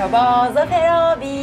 Merhaba Zafer abi.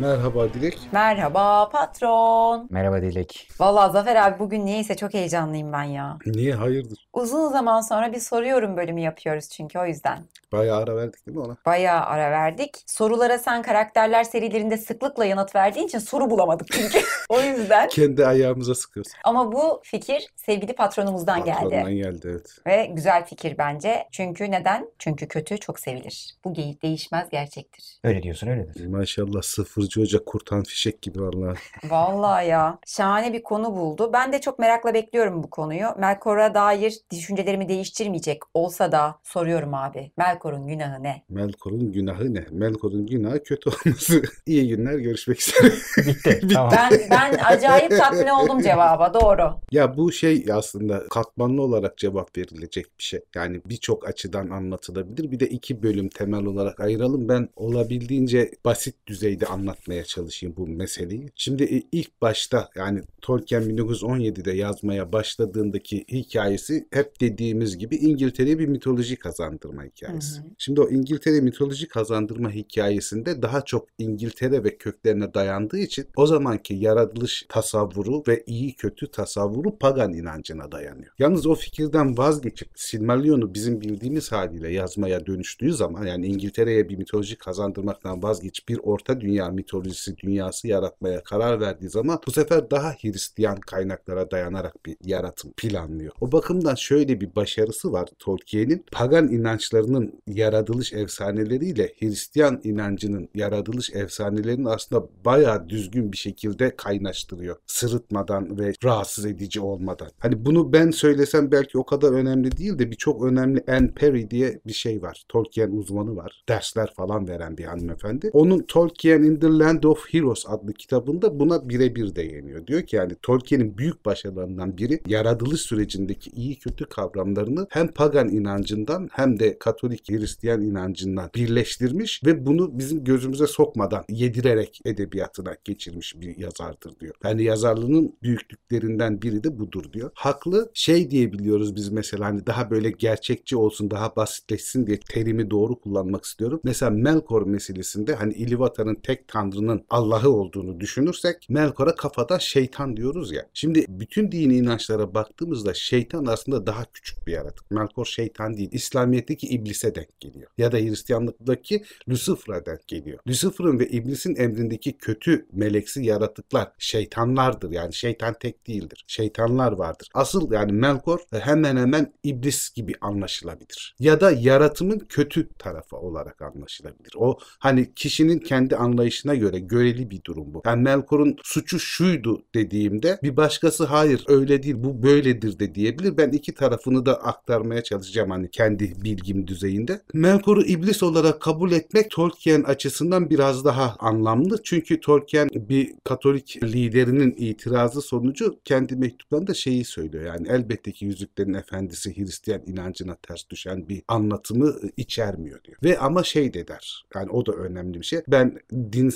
Merhaba Dilek. Merhaba patron. Merhaba Dilek. Vallahi Zafer abi bugün niyeyse çok heyecanlıyım ben ya. Niye hayırdır? Uzun zaman sonra bir soruyorum bölümü yapıyoruz çünkü o yüzden. Bayağı ara verdik değil mi ona? Bayağı ara verdik. Sorulara sen karakterler serilerinde sıklıkla yanıt verdiğin için soru bulamadık çünkü. o yüzden. Kendi ayağımıza sıkıyoruz. Ama bu fikir sevgili patronumuzdan Patrondan geldi. geldi evet. Ve güzel fikir bence. Çünkü neden? Çünkü kötü çok sevilir. Bu geyik değişmez gerçektir. Öyle diyorsun öyledir. Maşallah sıfırcı hoca kurtan fişek gibi vallahi. Vallahi ya. Şahane bir konu buldu. Ben de çok merakla bekliyorum bu konuyu. Melkor'a dair düşüncelerimi değiştirmeyecek olsa da soruyorum abi. Melkor'un günahı ne? Melkor'un günahı ne? Melkor'un günahı kötü olması. İyi günler görüşmek üzere. Bitti. tamam. Ben ben acayip tatmin oldum cevaba. Doğru. ya bu şey aslında katmanlı olarak cevap verilecek bir şey. Yani birçok açıdan anlatılabilir. Bir de iki bölüm temel olarak ayıralım. Ben olabildiğince basit düzeyde anlatmaya çalışayım bu meseleyi. Şimdi e, ilk başta yani Tolkien 1917'de yazmaya başladığındaki hikayesi hep dediğimiz gibi İngiltere'ye bir mitoloji kazandırma hikayesi. Hı hı. Şimdi o İngiltere mitoloji kazandırma hikayesinde daha çok İngiltere ve köklerine dayandığı için o zamanki yaratılış tasavvuru ve iyi kötü tasavvuru pagan inancına dayanıyor. Yalnız o fikirden vazgeçip Silmarillion'u bizim bildiğimiz haliyle yazmaya dönüştüğü zaman yani İngiltere'ye bir mitoloji kazandırmaktan vazgeçip bir orta dünya mitolojisi dünyası yaratmaya karar verdiği zaman bu sefer daha Hristiyan kaynaklara dayanarak bir yaratım planlıyor. O bakımdan şöyle bir başarısı var Tolkien'in. Pagan inançlarının yaratılış efsaneleriyle Hristiyan inancının yaratılış efsanelerini aslında bayağı düzgün bir şekilde kaynaştırıyor. Sırıtmadan ve rahatsız edici olmadan. Hani bunu ben söylesem belki o kadar önemli değil de birçok önemli Anne Perry diye bir şey var. Tolkien uzmanı var. Dersler falan veren bir hanımefendi. Onun Tolkien in the Land of Heroes adlı kitabında buna birebir değiniyor. Diyor ki yani Tolkien'in büyük başarılarından biri yaratılış sürecindeki iyi kötü kavramlarını hem pagan inancından hem de Katolik Hristiyan inancından birleştirmiş ve bunu bizim gözümüze sokmadan yedirerek edebiyatına geçirmiş bir yazardır diyor. Yani yazarlığının büyüklüklerinden biri de budur diyor. Haklı şey diyebiliyoruz biz mesela hani daha böyle gerçekçi olsun daha basitleşsin diye terimi doğru kullanmak istiyorum. Mesela Melkor meselesinde hani İlivatar'ın tek tanrının Allah'ı olduğunu düşünürsek Melkor'a kafada şeytan diyoruz ya. Şimdi bütün dini inançlara baktığımızda şeytan aslında daha küçük bir yaratık. Melkor şeytan değil. İslamiyet'teki iblise denk geliyor. Ya da Hristiyanlıktaki Lucifer'a denk geliyor. Lucifer'ın ve iblisin emrindeki kötü meleksi yaratıklar şeytanlardır. Yani şeytan tek değildir. Şeytanlar vardır. Asıl yani Melkor hemen hemen iblis gibi anlaşılabilir. Ya da yaratımın kötü tarafı olarak anlaşılabilir. O hani kişinin kendi anlayışına göre göreli bir durum bu. Yani Melkor'un suçu şuydu dediğimde bir başkası hayır öyle değil bu böyledir de diyebilir. Ben iki tarafını da aktarmaya çalışacağım hani kendi bilgim düzeyinde. Melkor'u iblis olarak kabul etmek Tolkien açısından biraz daha anlamlı. Çünkü Tolkien bir Katolik liderinin itirazı sonucu kendi mektuplarında şeyi söylüyor. Yani elbette ki Yüzüklerin Efendisi Hristiyan inancına ters düşen bir anlatımı içermiyor diyor. Ve ama şey de der. Yani o da önemli bir şey. Ben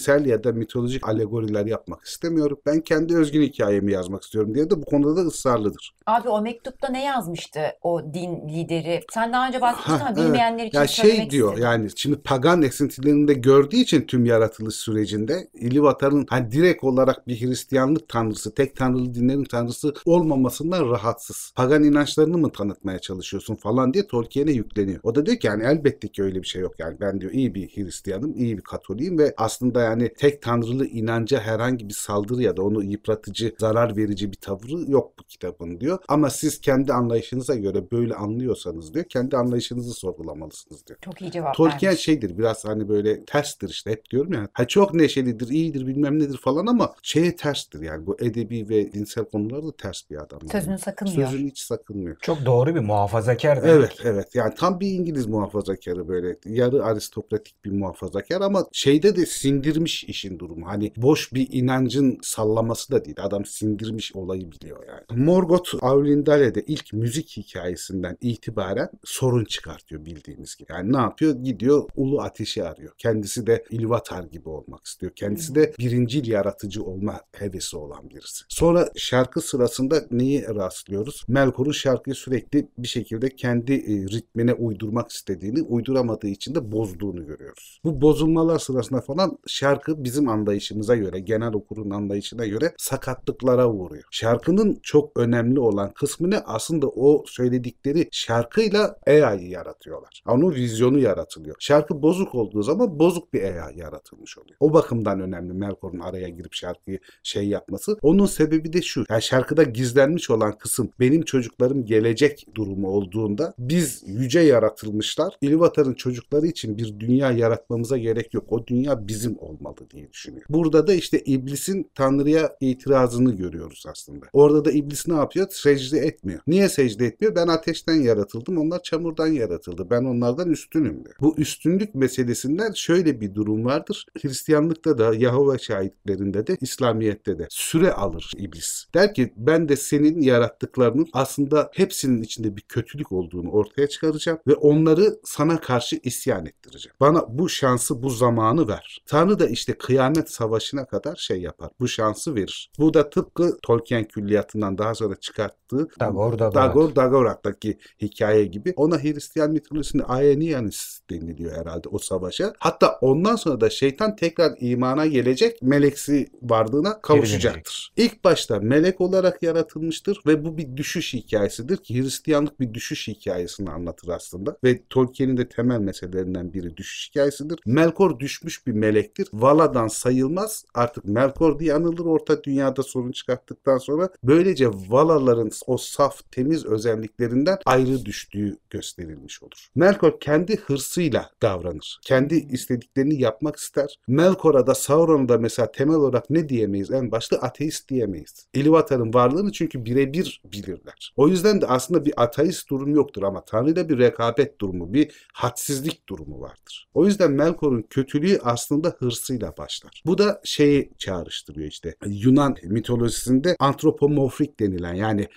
dinsel ya da mitolojik alegoriler yapmak istemiyorum. Ben kendi özgün hikayemi yazmak istiyorum diye de bu konuda da ısrarlıdır. Abi o mektupta ne yazmıştı o din lideri? Sen daha önce bahsetmiştin Ha, ama bilmeyenler için Ya şey diyor istedim. yani şimdi pagan esintilerini de gördüğü için tüm yaratılış sürecinde İlivatar'ın hani direkt olarak bir Hristiyanlık tanrısı, tek tanrılı dinlerin tanrısı olmamasından rahatsız. Pagan inançlarını mı tanıtmaya çalışıyorsun falan diye Tolkien'e yükleniyor. O da diyor ki yani elbette ki öyle bir şey yok. Yani ben diyor iyi bir Hristiyanım, iyi bir Katoliyim ve aslında yani tek tanrılı inanca herhangi bir saldırı ya da onu yıpratıcı, zarar verici bir tavrı yok bu kitabın diyor. Ama siz kendi anlayışınıza göre böyle anlıyorsanız diyor, kendi anlayışınızı sorgulamalısınız diyor. Çok iyi cevap Tolkien vermiş. şeydir biraz hani böyle terstir işte hep diyorum ya. Ha çok neşelidir, iyidir bilmem nedir falan ama şeye terstir yani bu edebi ve dinsel konularda ters bir adam. yani. Sözünü sakınmıyor. Sözünü hiç sakınmıyor. Çok doğru bir muhafazakar demek. Evet evet yani tam bir İngiliz muhafazakarı böyle yarı aristokratik bir muhafazakar ama şeyde de sindirmiş işin durumu. Hani boş bir inancın sallaması da değil. Adam sindirmiş olayı biliyor yani. Morgoth Aulindale'de ilk müzik hikayesinden itibaren sorun çıkartıyor bildiğiniz gibi. Yani ne yapıyor? Gidiyor ulu ateşi arıyor. Kendisi de Ilvatar gibi olmak istiyor. Kendisi de birincil yaratıcı olma hevesi olan birisi. Sonra şarkı sırasında neyi rastlıyoruz? Melkor'un şarkıyı sürekli bir şekilde kendi e, ritmine uydurmak istediğini, uyduramadığı için de bozduğunu görüyoruz. Bu bozulmalar sırasında falan şarkı bizim anlayışımıza göre, genel okurun anlayışına göre sakatlıklara uğruyor. Şarkının çok önemli olan kısmı ne? Aslında o söyledikleri şarkıyla AI'yı yaratıyorlar. Onun vizyonu yaratılıyor. Şarkı bozuk olduğu zaman bozuk bir AI yaratılmış oluyor. O bakımdan önemli Melkor'un araya girip şarkıyı şey yapması. Onun sebebi de şu. Yani şarkıda gizlenmiş olan kısım benim çocuklarım gelecek durumu olduğunda biz yüce yaratılmışlar. İlvatar'ın çocukları için bir dünya yaratmamıza gerek yok. O dünya bizim olmalı diye düşünüyor. Burada da işte iblisin Tanrı'ya itirazını görüyoruz aslında. Orada da iblis ne yapıyor? Secde etmiyor. Niye secde etmiyor? Ben ateşten yaratıldım. Onlar çamurdan yaratıldı. Ben onlardan üstünüm diyor. Bu üstünlük meselesinden şöyle bir durum vardır. Hristiyanlıkta da Yahova şahitlerinde de İslamiyet'te de süre alır iblis. Der ki ben de senin yarattıklarının aslında hepsinin içinde bir kötülük olduğunu ortaya çıkaracağım ve onları sana karşı isyan ettireceğim. Bana bu şansı, bu zamanı ver. Tanrı da işte kıyamet savaşına kadar şey yapar. Bu şansı verir. Bu da tıpkı Tolkien külliyatından daha sonra çıkarttığı Dagor Dagorak. Dagor Dagorak'taki hikaye gibi. Ona Hristiyan mitolojisinde Aenianis deniliyor herhalde o savaşa. Hatta ondan sonra da şeytan tekrar imana gelecek meleksi varlığına kavuşacaktır. İlk başta melek olarak yaratılmıştır ve bu bir düşüş hikayesidir ki Hristiyanlık bir düşüş hikayesini anlatır aslında ve Tolkien'in de temel meselelerinden biri düşüş hikayesidir. Melkor düşmüş bir melektir. Vala'dan sayılmaz. Artık Melkor diye anılır orta dünyada sorun çıkarttıktan sonra. Böylece Valaların o saf temiz özelliklerinden ayrı düştüğü gösterilmiş olur. Melkor kendi hırsıyla davranır. Kendi istediklerini yapmak ister. Melkor'a da Sauron'a da mesela temel olarak ne diyemeyiz? En başta ateist diyemeyiz. Ilúvatar'ın varlığını çünkü birebir bilirler. O yüzden de aslında bir ateist durum yoktur ama Tanrı'yla bir rekabet durumu, bir hadsizlik durumu vardır. O yüzden Melkor'un kötülüğü aslında hırsıyla başlar. Bu da şeyi çağrıştırıyor işte. Yunan mitolojisinde antropomorfik denilen yani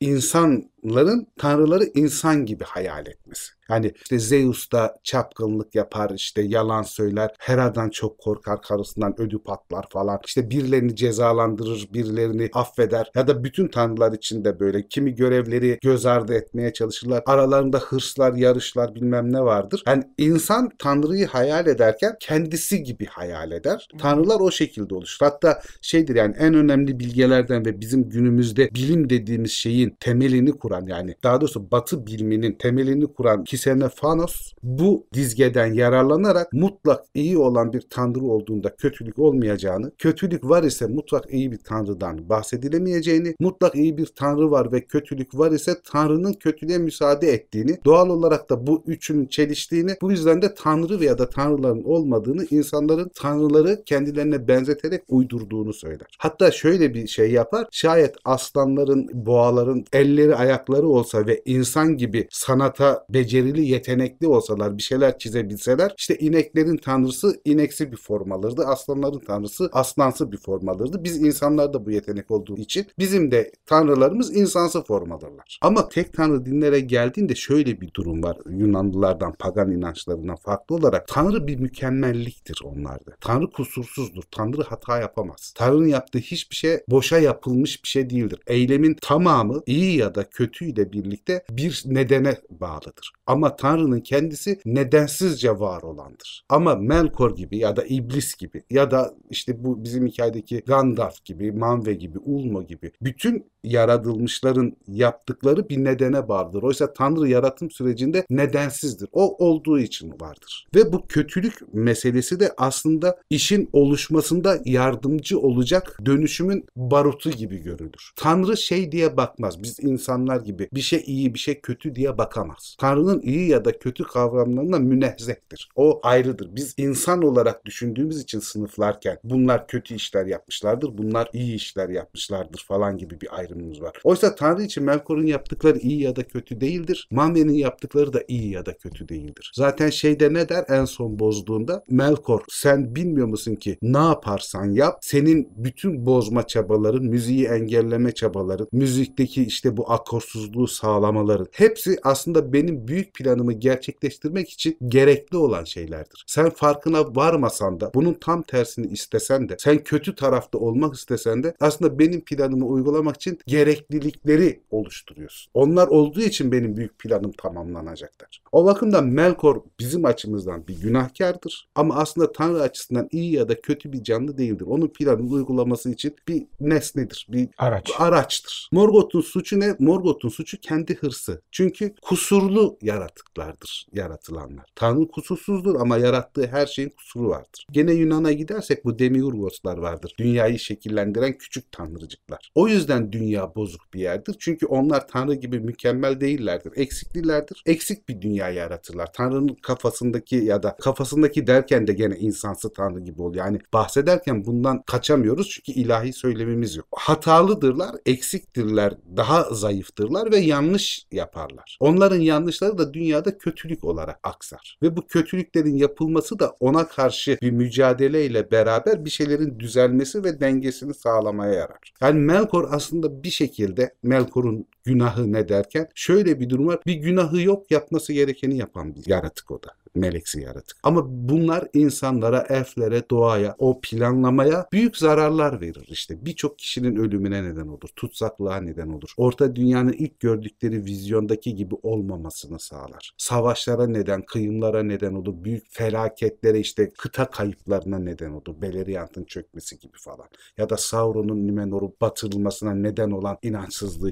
insanların tanrıları insan gibi hayal etmesi. Yani işte Zeus da çapkınlık yapar, işte yalan söyler, Hera'dan çok korkar, karısından ödü patlar falan. İşte birilerini cezalandırır, birilerini affeder. Ya da bütün tanrılar için de böyle. Kimi görevleri göz ardı etmeye çalışırlar. Aralarında hırslar, yarışlar bilmem ne vardır. Yani insan tanrıyı hayal ederken kendisi gibi hayal eder. Tanrılar o şekilde oluşur. Hatta şeydir yani en önemli bilgelerden ve bizim günümüzde bilim dediğimiz şeyin temelini kuran yani daha doğrusu batı biliminin temelini kuran Kisenofanos bu dizgeden yararlanarak mutlak iyi olan bir tanrı olduğunda kötülük olmayacağını, kötülük var ise mutlak iyi bir tanrıdan bahsedilemeyeceğini, mutlak iyi bir tanrı var ve kötülük var ise tanrının kötülüğe müsaade ettiğini, doğal olarak da bu üçünün çeliştiğini, bu yüzden de tanrı veya da tanrıların olmadığını, insanların tanrıları kendilerine benzeterek uydurduğunu söyler. Hatta şöyle bir şey yapar, şayet aslanların, boğaların elleri ayakları olsa ve insan gibi sanata becerili, yetenekli olsalar, bir şeyler çizebilseler, işte ineklerin tanrısı ineksi bir form alırdı, aslanların tanrısı aslansı bir form alırdı. Biz insanlarda bu yetenek olduğu için bizim de tanrılarımız insansı form alırlar. Ama tek tanrı dinlere geldiğinde şöyle bir durum var. Yunanlılardan, pagan inançlarından farklı olarak tanrı bir mükemmelliktir onlarda. Tanrı kusursuzdur. Tanrı hata yapamaz. Tanrı'nın yaptığı hiçbir şey boşa yapılmış bir şey değildir. Eylemin tamamı iyi ya da kötü ile birlikte bir nedene bağlıdır. Ama Tanrı'nın kendisi nedensizce var olandır. Ama Melkor gibi ya da İblis gibi ya da işte bu bizim hikayedeki Gandalf gibi, Manve gibi, Ulmo gibi bütün yaratılmışların yaptıkları bir nedene bağlıdır. Oysa Tanrı yaratım sürecinde nedensizdir. O olduğu için vardır. Ve bu kötülük meselesi de aslında işin oluşmasında yardımcı olacak dönüşümün barutu gibi görülür. Tanrı şey diye bakmaz. Biz insanlar gibi bir şey iyi bir şey kötü diye bakamaz. Tanrı'nın iyi ya da kötü kavramlarına münezzehtir. O ayrıdır. Biz insan olarak düşündüğümüz için sınıflarken bunlar kötü işler yapmışlardır, bunlar iyi işler yapmışlardır falan gibi bir ayrımımız var. Oysa Tanrı için Melkor'un yaptıkları iyi ya da kötü değildir. Mamye'nin yaptıkları da iyi ya da kötü değildir. Zaten şeyde ne der en son bozduğunda? Melkor sen bilmiyor musun ki ne yaparsan yap senin bütün bozma çabaların, müziği engelleme çabaların, müzikteki işte bu akorsuzluğu sağlamaların hepsi aslında benim büyük planımı gerçekleştirmek için gerekli olan şeylerdir. Sen farkına varmasan da bunun tam tersini istesen de sen kötü tarafta olmak istesen de aslında benim planımı uygulamak için gereklilikleri oluşturuyorsun. Onlar olduğu için benim büyük planım tamamlanacaktır. O bakımdan Melkor bizim açımızdan bir günahkardır ama aslında Tanrı açısından iyi ya da kötü bir canlı değildir. Onun planını uygulaması için bir nesnedir, bir Araç. araçtır. Morgoth'un suçu ne? Morgoth'un suçu kendi hırsı. Çünkü kusurlu yaratıklardır yaratılanlar. Tanrı kusursuzdur ama yarattığı her şeyin kusuru vardır. Gene Yunan'a gidersek bu demiurgoslar vardır. Dünyayı şekillendiren küçük tanrıcıklar. O yüzden dünya bozuk bir yerdir. Çünkü onlar Tanrı gibi mükemmel değillerdir. Eksiklilerdir. Eksik bir dünya yaratırlar. Tanrı'nın kafasındaki ya da kafasındaki derken de gene insansı Tanrı gibi oluyor. Yani bahsederken bundan kaçamıyoruz çünkü ilahi söylemimiz yok. Hatalıdırlar, eksiktirler, daha zayıftırlar ve yanlış yaparlar. Onların yanlışları da dünyada kötülük olarak aksar. Ve bu kötülüklerin yapılması da ona karşı bir mücadeleyle beraber bir şeylerin düzelmesi ve dengesini sağlamaya yarar. Yani Melkor aslında bir şekilde Melkor'un günahı ne derken şöyle bir durum var. Bir günahı yok yapması gerekeni yapan bir yaratık o da meleksi yaratık. Ama bunlar insanlara, elflere, doğaya, o planlamaya büyük zararlar verir işte. Birçok kişinin ölümüne neden olur. Tutsaklığa neden olur. Orta dünyanın ilk gördükleri vizyondaki gibi olmamasını sağlar. Savaşlara neden, kıyımlara neden olur. Büyük felaketlere işte kıta kayıplarına neden olur. Beleriand'ın çökmesi gibi falan. Ya da Sauron'un Numenor'u batırılmasına neden olan inançsızlığı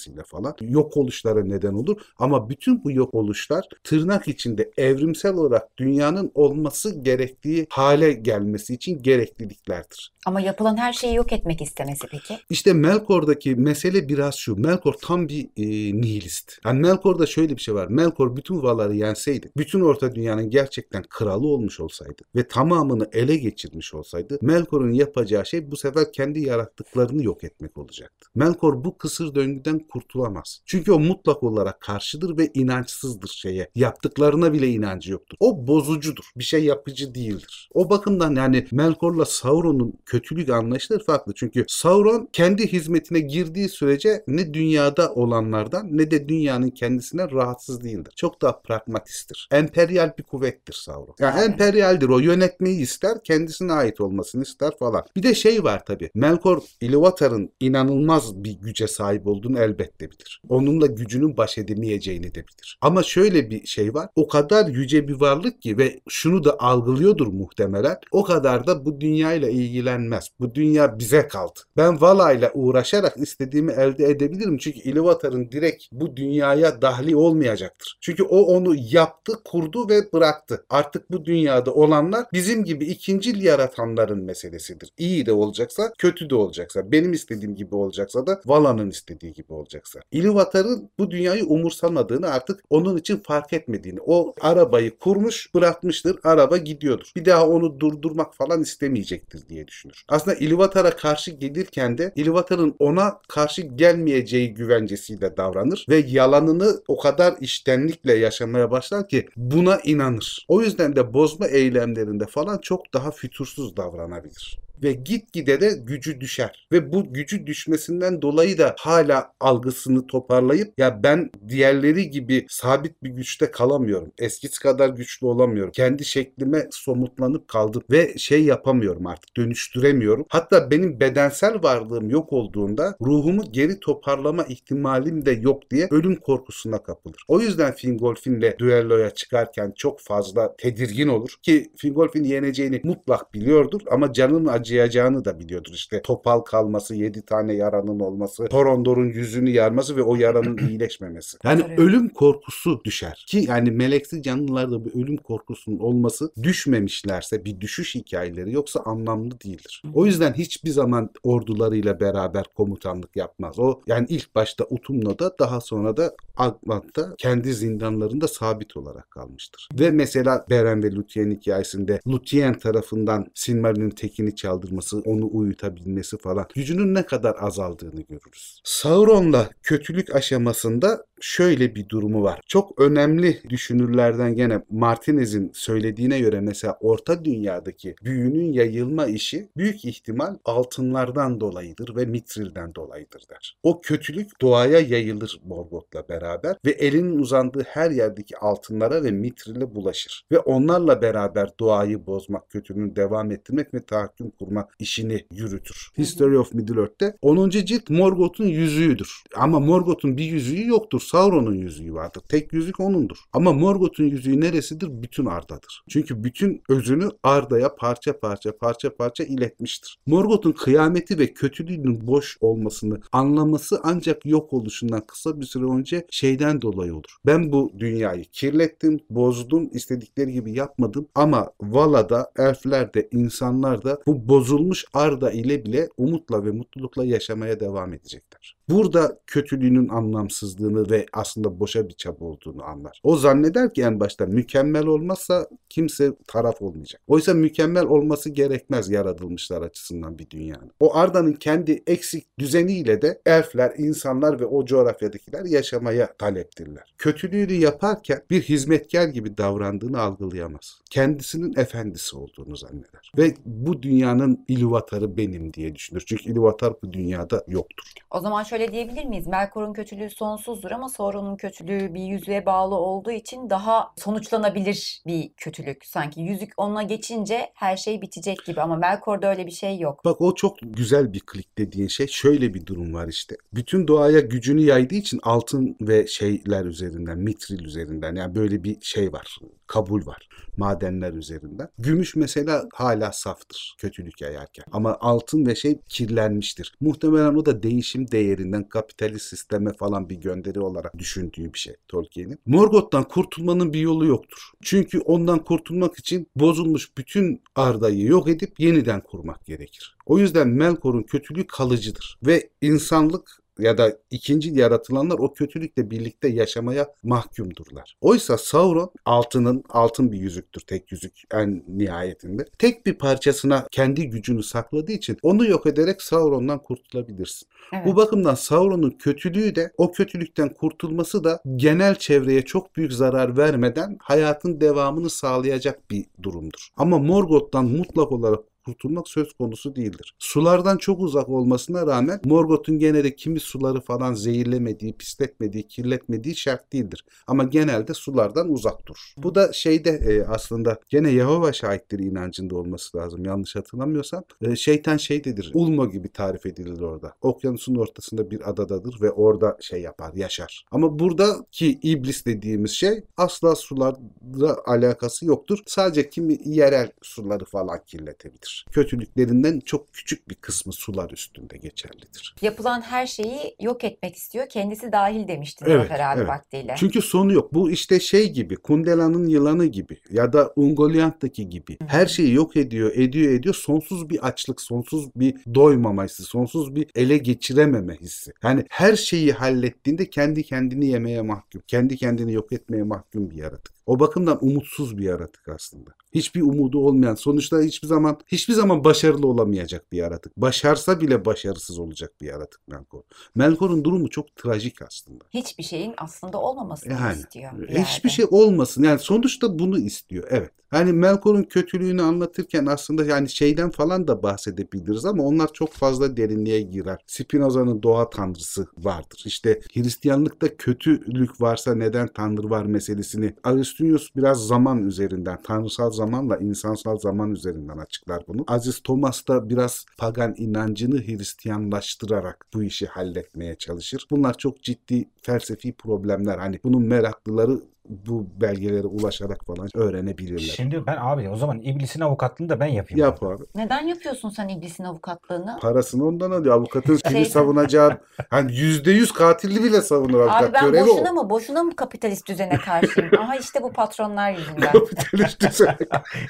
körüklemesiyle falan. Yok oluşlara neden olur. Ama bütün bu yok oluşlar tırnak içinde evrimsel olarak dünyanın olması gerektiği hale gelmesi için gerekliliklerdir. Ama yapılan her şeyi yok etmek istemesi peki? İşte Melkor'daki mesele biraz şu. Melkor tam bir e, nihilist. Yani Melkor'da şöyle bir şey var. Melkor bütün Valar'ı yenseydi, bütün Orta Dünya'nın gerçekten kralı olmuş olsaydı ve tamamını ele geçirmiş olsaydı, Melkor'un yapacağı şey bu sefer kendi yarattıklarını yok etmek olacaktı. Melkor bu kısır döngüden kurtulamaz. Çünkü o mutlak olarak karşıdır ve inançsızdır şeye. Yaptıklarına bile inancı yoktur. O bozucudur. Bir şey yapıcı değildir. O bakımdan yani Melkor'la Sauron'un kötülük anlayışları farklı. Çünkü Sauron kendi hizmetine girdiği sürece ne dünyada olanlardan ne de dünyanın kendisinden rahatsız değildir. Çok daha pragmatisttir. Emperyal bir kuvvettir Sauron. Yani emperyaldir o. Yönetmeyi ister, kendisine ait olmasını ister falan. Bir de şey var tabii. Melkor Ilúvatar'ın inanılmaz bir güce sahip olduğunu elbette bilir. Onunla gücünün baş edemeyeceğini de bilir. Ama şöyle bir şey var. O kadar yüce bir varlık ki ve şunu da algılıyordur muhtemelen. O kadar da bu dünyayla ilgilenmez. Bu dünya bize kaldı. Ben Vala ile uğraşarak istediğimi elde edebilirim. Çünkü Ilúvatar'ın direkt bu dünyaya dahli olmayacaktır. Çünkü o onu yaptı, kurdu ve bıraktı. Artık bu dünyada olanlar bizim gibi ikincil yaratanların meselesidir. İyi de olacaksa, kötü de olacaksa, benim istediğim gibi olacaksa da Vala'nın istediği gibi olacaksa. Ilúvatar'ın bu dünyayı umursamadığını artık onun için fark etmediğini, o arabayı kurmuş, bırakmıştır, araba gidiyordur. Bir daha onu durdurmak falan istemeyecektir diye düşünür. Aslında Ilúvatar'a karşı gelirken de Ilúvatar'ın ona karşı gelmeyeceği güvencesiyle davranır ve yalanını o kadar iştenlikle yaşamaya başlar ki buna inanır. O yüzden de bozma eylemlerinde falan çok daha fütursuz davranabilir ve gitgide de gücü düşer. Ve bu gücü düşmesinden dolayı da hala algısını toparlayıp ya ben diğerleri gibi sabit bir güçte kalamıyorum. Eskisi kadar güçlü olamıyorum. Kendi şeklime somutlanıp kaldım ve şey yapamıyorum artık dönüştüremiyorum. Hatta benim bedensel varlığım yok olduğunda ruhumu geri toparlama ihtimalim de yok diye ölüm korkusuna kapılır. O yüzden Fingolfin'le düelloya çıkarken çok fazla tedirgin olur ki Fingolfin yeneceğini mutlak biliyordur ama canının acı harcayacağını da biliyordur. İşte topal kalması, yedi tane yaranın olması, Torondor'un yüzünü yarması ve o yaranın iyileşmemesi. Yani ölüm korkusu düşer. Ki yani meleksi canlılarda bir ölüm korkusunun olması düşmemişlerse bir düşüş hikayeleri yoksa anlamlı değildir. O yüzden hiçbir zaman ordularıyla beraber komutanlık yapmaz. O yani ilk başta Utumno'da daha sonra da Agmat'ta kendi zindanlarında sabit olarak kalmıştır. Ve mesela Beren ve Luthien hikayesinde Luthien tarafından Silmaril'in tekini çaldırması, onu uyutabilmesi falan gücünün ne kadar azaldığını görürüz. Sauron'la kötülük aşamasında şöyle bir durumu var. Çok önemli düşünürlerden gene Martinez'in söylediğine göre mesela Orta Dünya'daki büyünün yayılma işi büyük ihtimal altınlardan dolayıdır ve Mitril'den dolayıdır der. O kötülük doğaya yayılır Morgoth'la beraber ve elinin uzandığı her yerdeki altınlara ve Mitril'e bulaşır. Ve onlarla beraber doğayı bozmak, kötülüğünü devam ettirmek ve tahakküm kurmak işini yürütür. History of Middle-earth'te 10. cilt Morgoth'un yüzüğüdür. Ama Morgoth'un bir yüzüğü yoktur. Sauron'un yüzüğü vardır. Tek yüzük onundur. Ama Morgoth'un yüzüğü neresidir? Bütün Arda'dır. Çünkü bütün özünü Arda'ya parça parça parça parça iletmiştir. Morgoth'un kıyameti ve kötülüğünün boş olmasını anlaması ancak yok oluşundan kısa bir süre önce şeyden dolayı olur. Ben bu dünyayı kirlettim, bozdum, istedikleri gibi yapmadım ama Vala'da, elfler de, insanlar da bu bozulmuş Arda ile bile umutla ve mutlulukla yaşamaya devam edecekler. Burada kötülüğünün anlamsızlığını ve aslında boşa bir çaba olduğunu anlar. O zanneder ki en başta mükemmel olmazsa kimse taraf olmayacak. Oysa mükemmel olması gerekmez yaratılmışlar açısından bir dünyanın. O Arda'nın kendi eksik düzeniyle de elfler, insanlar ve o coğrafyadakiler yaşamaya taleptirler. Kötülüğünü yaparken bir hizmetkar gibi davrandığını algılayamaz. Kendisinin efendisi olduğunu zanneder. Ve bu dünyanın ilüvatarı benim diye düşünür. Çünkü ilüvatar bu dünyada yoktur. O zaman şöyle diyebilir miyiz? Melkor'un kötülüğü sonsuzdur ama Sauron'un kötülüğü bir yüzüğe bağlı olduğu için daha sonuçlanabilir bir kötülük. Sanki yüzük ona geçince her şey bitecek gibi ama Melkor'da öyle bir şey yok. Bak o çok güzel bir klik dediğin şey. Şöyle bir durum var işte. Bütün doğaya gücünü yaydığı için altın ve şeyler üzerinden, mitril üzerinden yani böyle bir şey var. Kabul var. Madenler üzerinden. Gümüş mesela hala saftır kötülük yayarken. Ama altın ve şey kirlenmiştir. Muhtemelen o da değişim değerinden kapitalist sisteme falan bir gönderi olarak düşündüğü bir şey Tolkien'in. Morgoth'tan kurtulmanın bir yolu yoktur. Çünkü ondan kurtulmak için bozulmuş bütün Arda'yı yok edip yeniden kurmak gerekir. O yüzden Melkor'un kötülüğü kalıcıdır ve insanlık ya da ikinci yaratılanlar o kötülükle birlikte yaşamaya mahkumdurlar. Oysa Sauron altının altın bir yüzüktür tek yüzük en nihayetinde. Tek bir parçasına kendi gücünü sakladığı için onu yok ederek Sauron'dan kurtulabilirsin. Evet. Bu bakımdan Sauron'un kötülüğü de o kötülükten kurtulması da genel çevreye çok büyük zarar vermeden hayatın devamını sağlayacak bir durumdur. Ama Morgoth'tan mutlak olarak kurtulmak söz konusu değildir. Sulardan çok uzak olmasına rağmen Morgoth'un gene de kimi suları falan zehirlemediği, pisletmediği, kirletmediği şart değildir. Ama genelde sulardan uzak durur. Bu da şeyde e, aslında gene Yehova şahitleri inancında olması lazım. Yanlış hatırlamıyorsam. E, şeytan şeydedir. Ulmo gibi tarif edilir orada. Okyanusun ortasında bir adadadır ve orada şey yapar, yaşar. Ama buradaki iblis dediğimiz şey asla sularla alakası yoktur. Sadece kimi yerel suları falan kirletebilir. Kötülüklerinden çok küçük bir kısmı sular üstünde geçerlidir. Yapılan her şeyi yok etmek istiyor. Kendisi dahil demişti Evet, Zafer abi evet. vaktiyle. Çünkü sonu yok. Bu işte şey gibi, Kundela'nın yılanı gibi ya da Ungoliant'taki gibi. Her şeyi yok ediyor, ediyor, ediyor. Sonsuz bir açlık, sonsuz bir doymama hissi, sonsuz bir ele geçirememe hissi. Yani her şeyi hallettiğinde kendi kendini yemeye mahkum, kendi kendini yok etmeye mahkum bir yaratık. O bakımdan umutsuz bir yaratık aslında. Hiçbir umudu olmayan, sonuçta hiçbir zaman hiçbir zaman başarılı olamayacak bir yaratık. Başarsa bile başarısız olacak bir yaratık Melkor. Melkor'un durumu çok trajik aslında. Hiçbir şeyin aslında olmamasını Yani istiyor bir hiçbir şey olmasın. Yani sonuçta bunu istiyor. Evet. Hani Melkor'un kötülüğünü anlatırken aslında yani şeyden falan da bahsedebiliriz ama onlar çok fazla derinliğe girer. Spinoza'nın doğa tanrısı vardır. İşte Hristiyanlıkta kötülük varsa neden tanrı var meselesini Aristinius biraz zaman üzerinden, tanrısal zamanla insansal zaman üzerinden açıklar bunu. Aziz Thomas da biraz pagan inancını Hristiyanlaştırarak bu işi halletmeye çalışır. Bunlar çok ciddi felsefi problemler. Hani bunun meraklıları bu belgelere ulaşarak falan öğrenebilirler. Şimdi ben abi o zaman iblisin avukatlığını da ben yapayım. Yap abi. Neden yapıyorsun sen iblisin avukatlığını? Parasını ondan alıyor. Avukatın kimi Şey- savunacağı hani yüzde yüz katilli bile savunur avukat. Abi ben Görevi boşuna o. mı boşuna mı kapitalist düzene karşıyım? Aha işte bu patronlar yüzünden. Kapitalist düzen.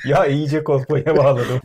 Ya iyice kolpaya bağladım.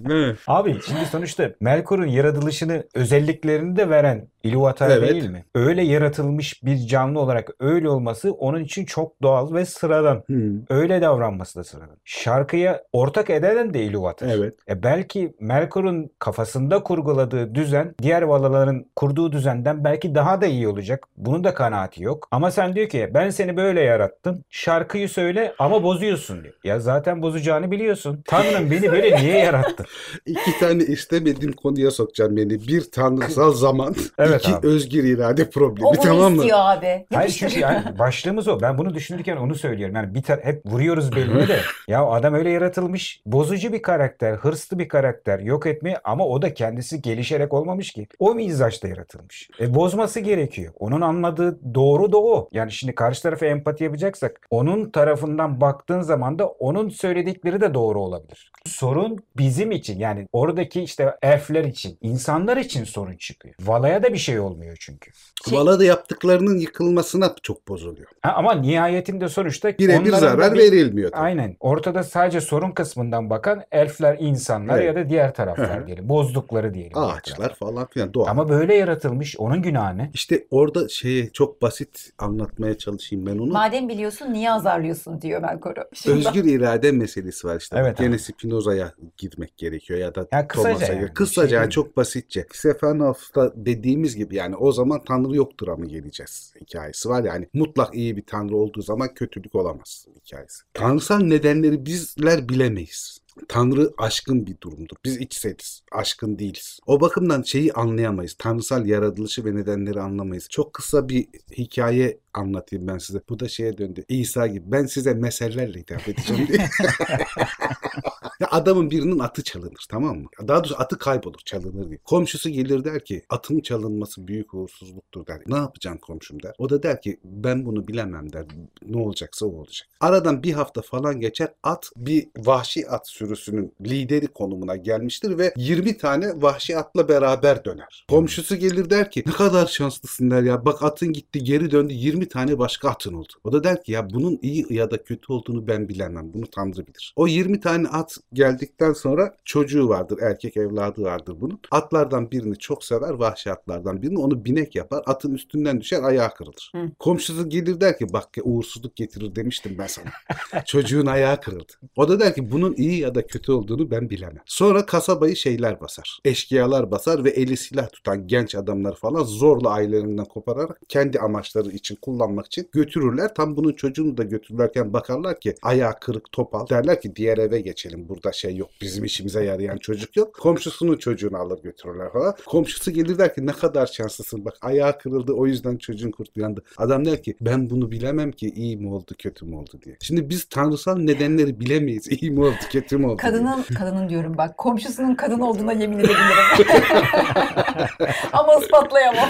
Abi şimdi sonuçta Melkor'un yaratılışını özelliklerini de veren Ilúvatar Evet. değil mi? Öyle yaratılmış bir canlı olarak öyle olması onun için çok doğal ve sıradan. Hmm, Öyle davranması da sıradan. Şarkıya ortak eden de Ilúvatar. Evet. E belki Melkor'un kafasında kurguladığı düzen diğer valaların kurduğu düzenden belki daha da iyi olacak. Bunun da kanaati yok. Ama sen diyor ki ben seni böyle yarattım. Şarkıyı söyle ama bozuyorsun diyor. Ya zaten bozacağını biliyorsun. Tanrım beni böyle niye yarattın? İki tane istemediğim konuya sokacağım beni. Bir tanrısal zaman, Evet iki abi. özgür irade problemi O tamam mı? istiyor abi. Hayır çünkü yani başlığımız o. Ben bunu düşünürken onu söylüyorum. Yani bir tar- hep vuruyoruz beline de. Ya adam öyle yaratılmış. Bozucu bir karakter, hırslı bir karakter, yok etme ama o da kendisi gelişerek olmamış ki. O mizaçta yaratılmış. E bozması gerekiyor. Onun anladığı doğru da o. Yani şimdi karşı tarafa empati yapacaksak onun tarafından baktığın zaman da onun söyledikleri de doğru olabilir. Sorun bizim için yani oradaki işte elfler için, insanlar için sorun çıkıyor. Valaya da bir şey olmuyor çünkü. Şey- Valada yaptıklarının yıkılmasına çok bozuluyor. Ha, ama nihayetinde sonuçta Birebir da zarar bir- verilmiyor. tabii. Aynen. Ortada sadece sorun kısmından bakan elfler, insanlar Evet. ya da diğer taraflar hı. diyelim. Bozdukları diyelim. Ağaçlar taraflar. falan filan doğal. Ama böyle yaratılmış. Onun günahı ne? İşte orada şeye çok basit anlatmaya çalışayım ben onu. Madem biliyorsun niye azarlıyorsun diyor Melkor'u. Şimdi Özgür irade meselesi var işte. Evet Gene. Spinoza'ya gitmek gerekiyor ya da Ya kısaca Thomas'a. yani, Kısaca şey yani çok basitçe. Stephanov'da dediğimiz gibi yani o zaman Tanrı yoktur mı geleceğiz hikayesi var. Yani mutlak iyi bir Tanrı olduğu zaman kötülük olamaz hikayesi. Tanrısal nedenleri bizler bilemeyiz. Tanrı aşkın bir durumdur. Biz içseliz. Aşkın değiliz. O bakımdan şeyi anlayamayız. Tanrısal yaratılışı ve nedenleri anlamayız. Çok kısa bir hikaye anlatayım ben size. Bu da şeye döndü. İsa gibi. Ben size mesellerle hitap edeceğim diye. Adamın birinin atı çalınır tamam mı? Daha doğrusu atı kaybolur çalınır diye. Komşusu gelir der ki atın çalınması büyük uğursuzluktur der. Ne yapacağım komşum der. O da der ki ben bunu bilemem der. Ne olacaksa o olacak. Aradan bir hafta falan geçer at bir vahşi at sürüsünün lideri konumuna gelmiştir ve 20 tane vahşi atla beraber döner. Komşusu gelir der ki ne kadar şanslısın der ya. Bak atın gitti geri döndü 20 tane başka atın oldu. O da der ki ya bunun iyi ya da kötü olduğunu ben bilemem. Bunu Tanrı bilir. O 20 tane at geldikten sonra çocuğu vardır. Erkek evladı vardır bunun. Atlardan birini çok sever. Vahşi atlardan birini. Onu binek yapar. Atın üstünden düşer ayağı kırılır. Hı. Komşusu gelir der ki bak ya uğursuzluk getirir demiştim ben sana. Çocuğun ayağı kırıldı. O da der ki bunun iyi ya da kötü olduğunu ben bilemem. Sonra kasabayı şeyler basar. Eşkıyalar basar ve eli silah tutan genç adamlar falan zorla ailelerinden kopararak kendi amaçları için kullanmak için götürürler. Tam bunun çocuğunu da götürürlerken bakarlar ki ayağı kırık topal. Derler ki diğer eve geçelim. Burada şey yok. Bizim işimize yarayan çocuk yok. Komşusunun çocuğunu alır götürürler falan. Komşusu gelir der ki ne kadar şanslısın. Bak ayağı kırıldı o yüzden çocuğun kurtulandı. Adam der ki ben bunu bilemem ki iyi mi oldu kötü mü oldu diye. Şimdi biz tanrısal nedenleri bilemeyiz. İyi mi oldu kötü mü oldu diye. Kadının, kadının diyorum bak komşusunun kadın olduğuna yemin edebilirim. Ama ispatlayamam.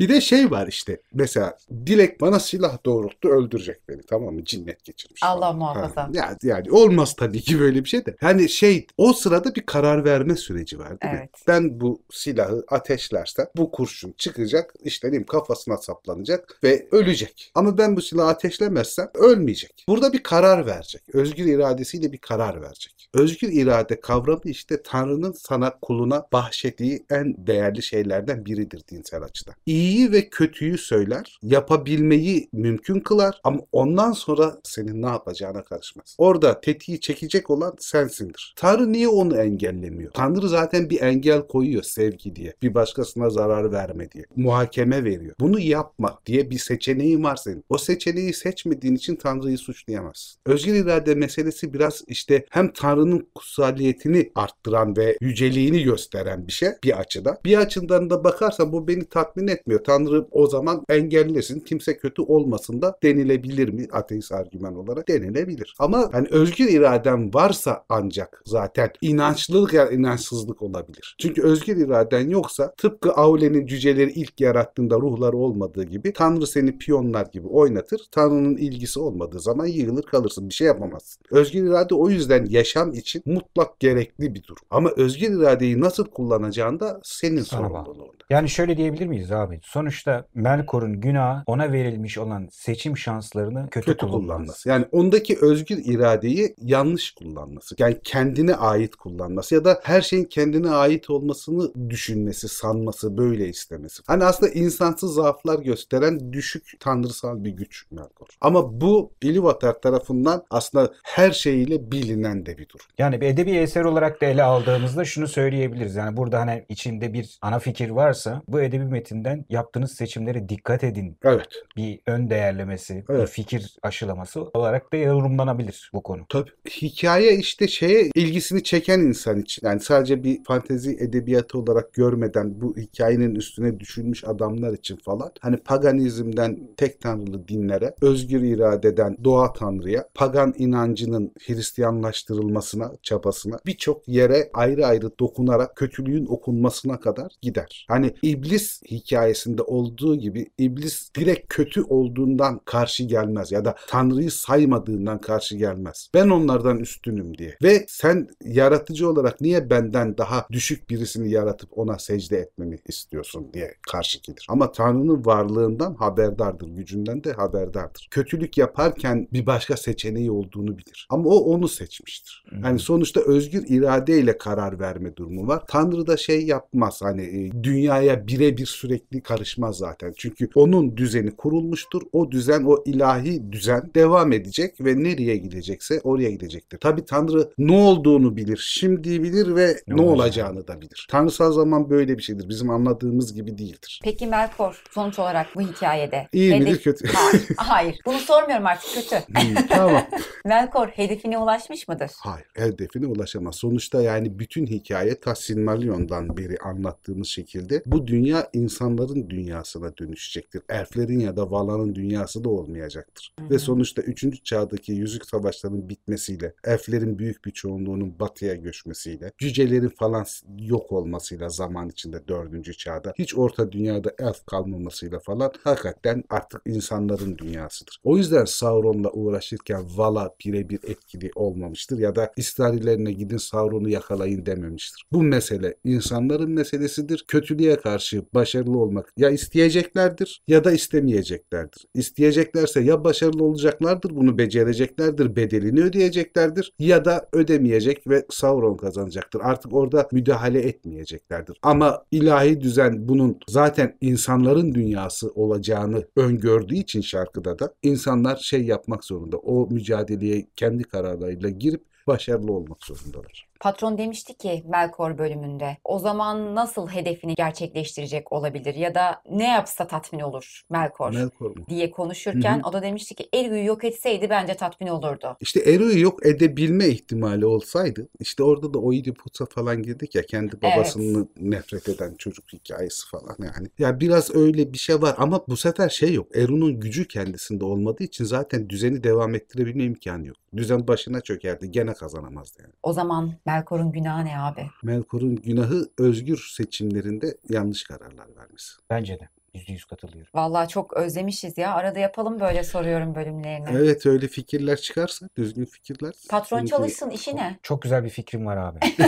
Bir de şey var işte. Mesela Dilek bana silah doğrulttu öldürecek beni tamam mı? Cinnet geçirmiş. Allah falan. muhafaza. Ha, yani, yani olmaz tabii ki böyle bir şey de. Yani şey o sırada bir karar verme süreci var değil mi? Evet. Ben bu silahı ateşlersem bu kurşun çıkacak işte diyeyim kafasına saplanacak ve ölecek. Ama ben bu silahı ateşlemezsem ölmeyecek. Burada bir karar verecek. Özgür iradesiyle bir karar verecek. Özgür irade kavramı işte Tanrı'nın sana kuluna bahşettiği en değerli şeylerden biridir dinsel açıdan. İyiyi ve kötüyü söyler, yapabilmeyi mümkün kılar ama ondan sonra senin ne yapacağına karışmaz. Orada tetiği çekecek olan sensindir. Tanrı niye onu engellemiyor? Tanrı zaten bir engel koyuyor sevgi diye. Bir başkasına zarar verme diye. Muhakeme veriyor. Bunu yapma diye bir seçeneğin var senin. O seçeneği seçmediğin için Tanrı'yı suçlayamazsın. Özgür irade meselesi biraz işte hem Tanrı'nın kutsaliyetini arttıran ve yüceliğini gösteren bir şey bir açıdan. Bir açıdan da bakarsan bu beni tatmin etmiyor. Tanrı o zaman engellesin. Kimse kimse kötü olmasın da denilebilir mi? Ateist argüman olarak denilebilir. Ama hani özgür iraden varsa ancak zaten inançlılık ya inançsızlık olabilir. Çünkü özgür iraden yoksa tıpkı Aule'nin cüceleri ilk yarattığında ruhları olmadığı gibi Tanrı seni piyonlar gibi oynatır. Tanrı'nın ilgisi olmadığı zaman yığılır kalırsın. Bir şey yapamazsın. Özgür irade o yüzden yaşam için mutlak gerekli bir durum. Ama özgür iradeyi nasıl kullanacağın da senin sorumluluğunda. Yani şöyle diyebilir miyiz abi? Sonuçta Melkor'un günahı ona verilmiş olan seçim şanslarını kötü, kötü kullanması. kullanması. Yani ondaki özgür iradeyi yanlış kullanması. Yani kendine ait kullanması ya da her şeyin kendine ait olmasını düşünmesi, sanması, böyle istemesi. Hani aslında insansız zaaflar gösteren düşük tanrısal bir güç Melkor. Ama bu Ilúvatar tarafından aslında her şeyiyle bilinen de bir durum. Yani bir edebi eser olarak da ele aldığımızda şunu söyleyebiliriz. Yani burada hani içinde bir ana fikir varsa bu edebi metinden yaptığınız seçimlere dikkat edin Evet. Bir ön değerlemesi, bir Evet. fikir aşılaması olarak da yorumlanabilir bu konu. Tabii. Hikaye işte şeye ilgisini çeken insan için. Yani sadece bir fantezi edebiyatı olarak görmeden bu hikayenin üstüne düşünmüş adamlar için falan. Hani paganizmden tek tanrılı dinlere, özgür iradeden doğa tanrıya, pagan inancının Hristiyanlaştırılmasına, çabasına birçok yere ayrı ayrı dokunarak kötülüğün okunmasına kadar gider. Hani iblis hikayesinde olduğu gibi iblis direkt kötü olduğundan karşı gelmez ya da tanrıyı saymadığından karşı gelmez. Ben onlardan üstünüm diye. Ve sen yaratıcı olarak niye benden daha düşük birisini yaratıp ona secde etmemi istiyorsun diye karşı gelir. Ama tanrının varlığından haberdardır, gücünden de haberdardır. Kötülük yaparken bir başka seçeneği olduğunu bilir. Ama o onu seçmiştir. Yani sonuçta özgür iradeyle karar verme durumu var. Tanrı da şey yapmaz hani e, dünyaya birebir sürekli karışmaz zaten. Çünkü onun düzeni kurulmuştur. O düzen, o ilahi düzen devam edecek ve nereye gidecekse oraya gidecektir. Tabi Tanrı ne olduğunu bilir, şimdi bilir ve Ne ne, olacağını. da bilir. Tanrısal zaman böyle bir şeydir. Bizim anladığımız gibi değildir. Peki Melkor sonuç olarak bu hikayede İyi hedef- midir kötü? Hayır, hayır. Bunu sormuyorum artık kötü. Tamam. Melkor hedefine ulaşmış mıdır? Hayır, hedefine ulaşamaz. Sonuçta yani bütün hikaye ta Silmarillion'dan beri anlattığımız şekilde bu dünya insanların dünyasına dönüşecektir. Elflerin ya da Valan'ın dünyası da olmayacaktır. Hı Ve hı. sonuçta 3. çağdaki yüzük savaşlarının bitmesiyle, elflerin büyük bir çoğunluğunun batıya göçmesiyle, cücelerin falan yok olmasıyla zaman içinde 4. çağda hiç orta dünyada elf kalmamasıyla falan hakikaten artık insanların dünyasıdır. O yüzden Sauron'la uğraşırken Vala birebir etkili olmamıştır ya da İstarilerine gidin Sauron'u yakalayın dememiştir. Bu mesele insanların meselesidir. Kötülüğe karşı başarılı olmak ya isteyeceklerdir ya da istemeyeceklerdir. İsteyeceklerse ya başarılı olacaklardır, bunu becereceklerdir, bedelini ödeyeceklerdir ya da ödemeyecek ve Sauron kazanacaktır. Artık orada müdahale etmeyeceklerdir. Ama ilahi düzen bunun zaten insanların dünyası olacağını öngördüğü için şarkıda da insanlar şey yapmak zorunda. O mücadeleye kendi kararlarıyla girip başarılı olmak zorundalar. Patron demişti ki Melkor bölümünde o zaman nasıl hedefini gerçekleştirecek olabilir ya da ne yapsa tatmin olur Melkor Melkor mu? diye konuşurken Hı o da demişti ki Ergu'yu yok etseydi bence tatmin olurdu. İşte Eru'yu yok edebilme ihtimali olsaydı işte orada da Oidipus'a falan girdik ya kendi babasını nefret eden çocuk hikayesi falan yani. Ya biraz öyle bir şey var ama bu sefer şey yok. Eru'nun gücü kendisinde olmadığı için zaten düzeni devam ettirebilme imkanı yok. Düzen başına çökerdi gene kazanamazdı yani. O zaman Melkor'un günahı ne abi? Melkor'un günahı özgür seçimlerinde yanlış kararlar vermesi. Bence de. Yüzde yüz katılıyorum. Vallahi çok özlemişiz ya. Arada yapalım böyle soruyorum bölümlerini. Evet öyle fikirler çıkarsa düzgün fikirler. Patron sıkıntı çalışsın işi ne? Çok güzel bir fikrim var abi.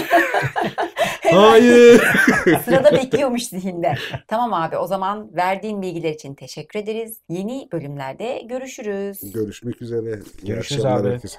Hayır. Sırada bekliyormuş zihinde. Tamam abi o zaman verdiğin bilgiler için teşekkür ederiz. Yeni bölümlerde görüşürüz. Görüşmek üzere. İyi Görüşürüz abi. herkese.